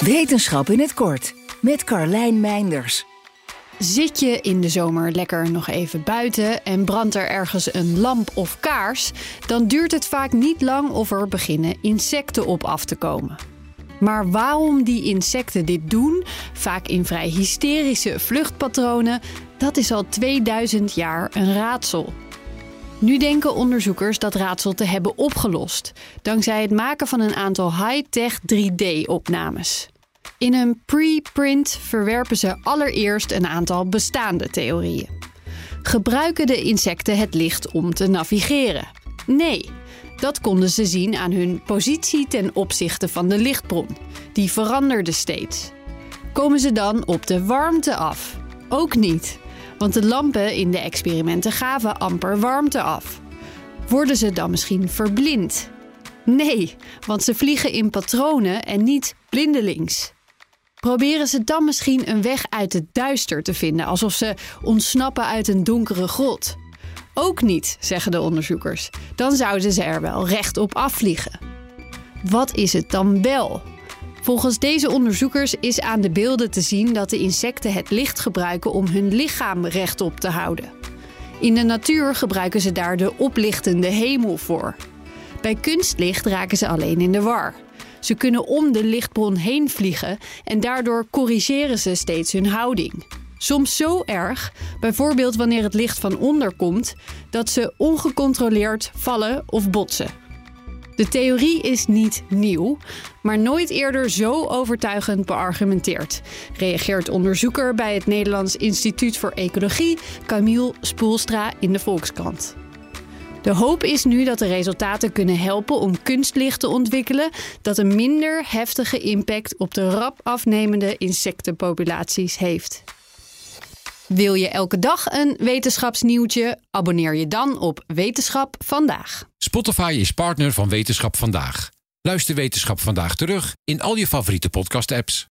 Wetenschap in het kort met Carlijn Meinders. Zit je in de zomer lekker nog even buiten en brandt er ergens een lamp of kaars, dan duurt het vaak niet lang of er beginnen insecten op af te komen. Maar waarom die insecten dit doen, vaak in vrij hysterische vluchtpatronen, dat is al 2000 jaar een raadsel. Nu denken onderzoekers dat raadsel te hebben opgelost, dankzij het maken van een aantal high-tech 3D-opnames. In een preprint verwerpen ze allereerst een aantal bestaande theorieën. Gebruiken de insecten het licht om te navigeren? Nee, dat konden ze zien aan hun positie ten opzichte van de lichtbron. Die veranderde steeds. Komen ze dan op de warmte af? Ook niet, want de lampen in de experimenten gaven amper warmte af. Worden ze dan misschien verblind? Nee, want ze vliegen in patronen en niet blindelings. Proberen ze dan misschien een weg uit het duister te vinden, alsof ze ontsnappen uit een donkere grot? Ook niet, zeggen de onderzoekers. Dan zouden ze er wel rechtop afvliegen. Wat is het dan wel? Volgens deze onderzoekers is aan de beelden te zien dat de insecten het licht gebruiken om hun lichaam rechtop te houden. In de natuur gebruiken ze daar de oplichtende hemel voor. Bij kunstlicht raken ze alleen in de war. Ze kunnen om de lichtbron heen vliegen en daardoor corrigeren ze steeds hun houding. Soms zo erg, bijvoorbeeld wanneer het licht van onder komt, dat ze ongecontroleerd vallen of botsen. De theorie is niet nieuw, maar nooit eerder zo overtuigend beargumenteerd, reageert onderzoeker bij het Nederlands Instituut voor Ecologie, Camille Spoelstra, in de Volkskrant. De hoop is nu dat de resultaten kunnen helpen om kunstlicht te ontwikkelen dat een minder heftige impact op de rap afnemende insectenpopulaties heeft. Wil je elke dag een wetenschapsnieuwtje? Abonneer je dan op Wetenschap vandaag. Spotify is partner van Wetenschap vandaag. Luister Wetenschap vandaag terug in al je favoriete podcast-apps.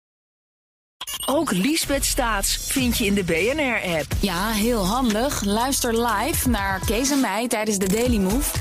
Ook Liesbeth Staats vind je in de BNR-app. Ja, heel handig. Luister live naar Kees en mij tijdens de Daily Move.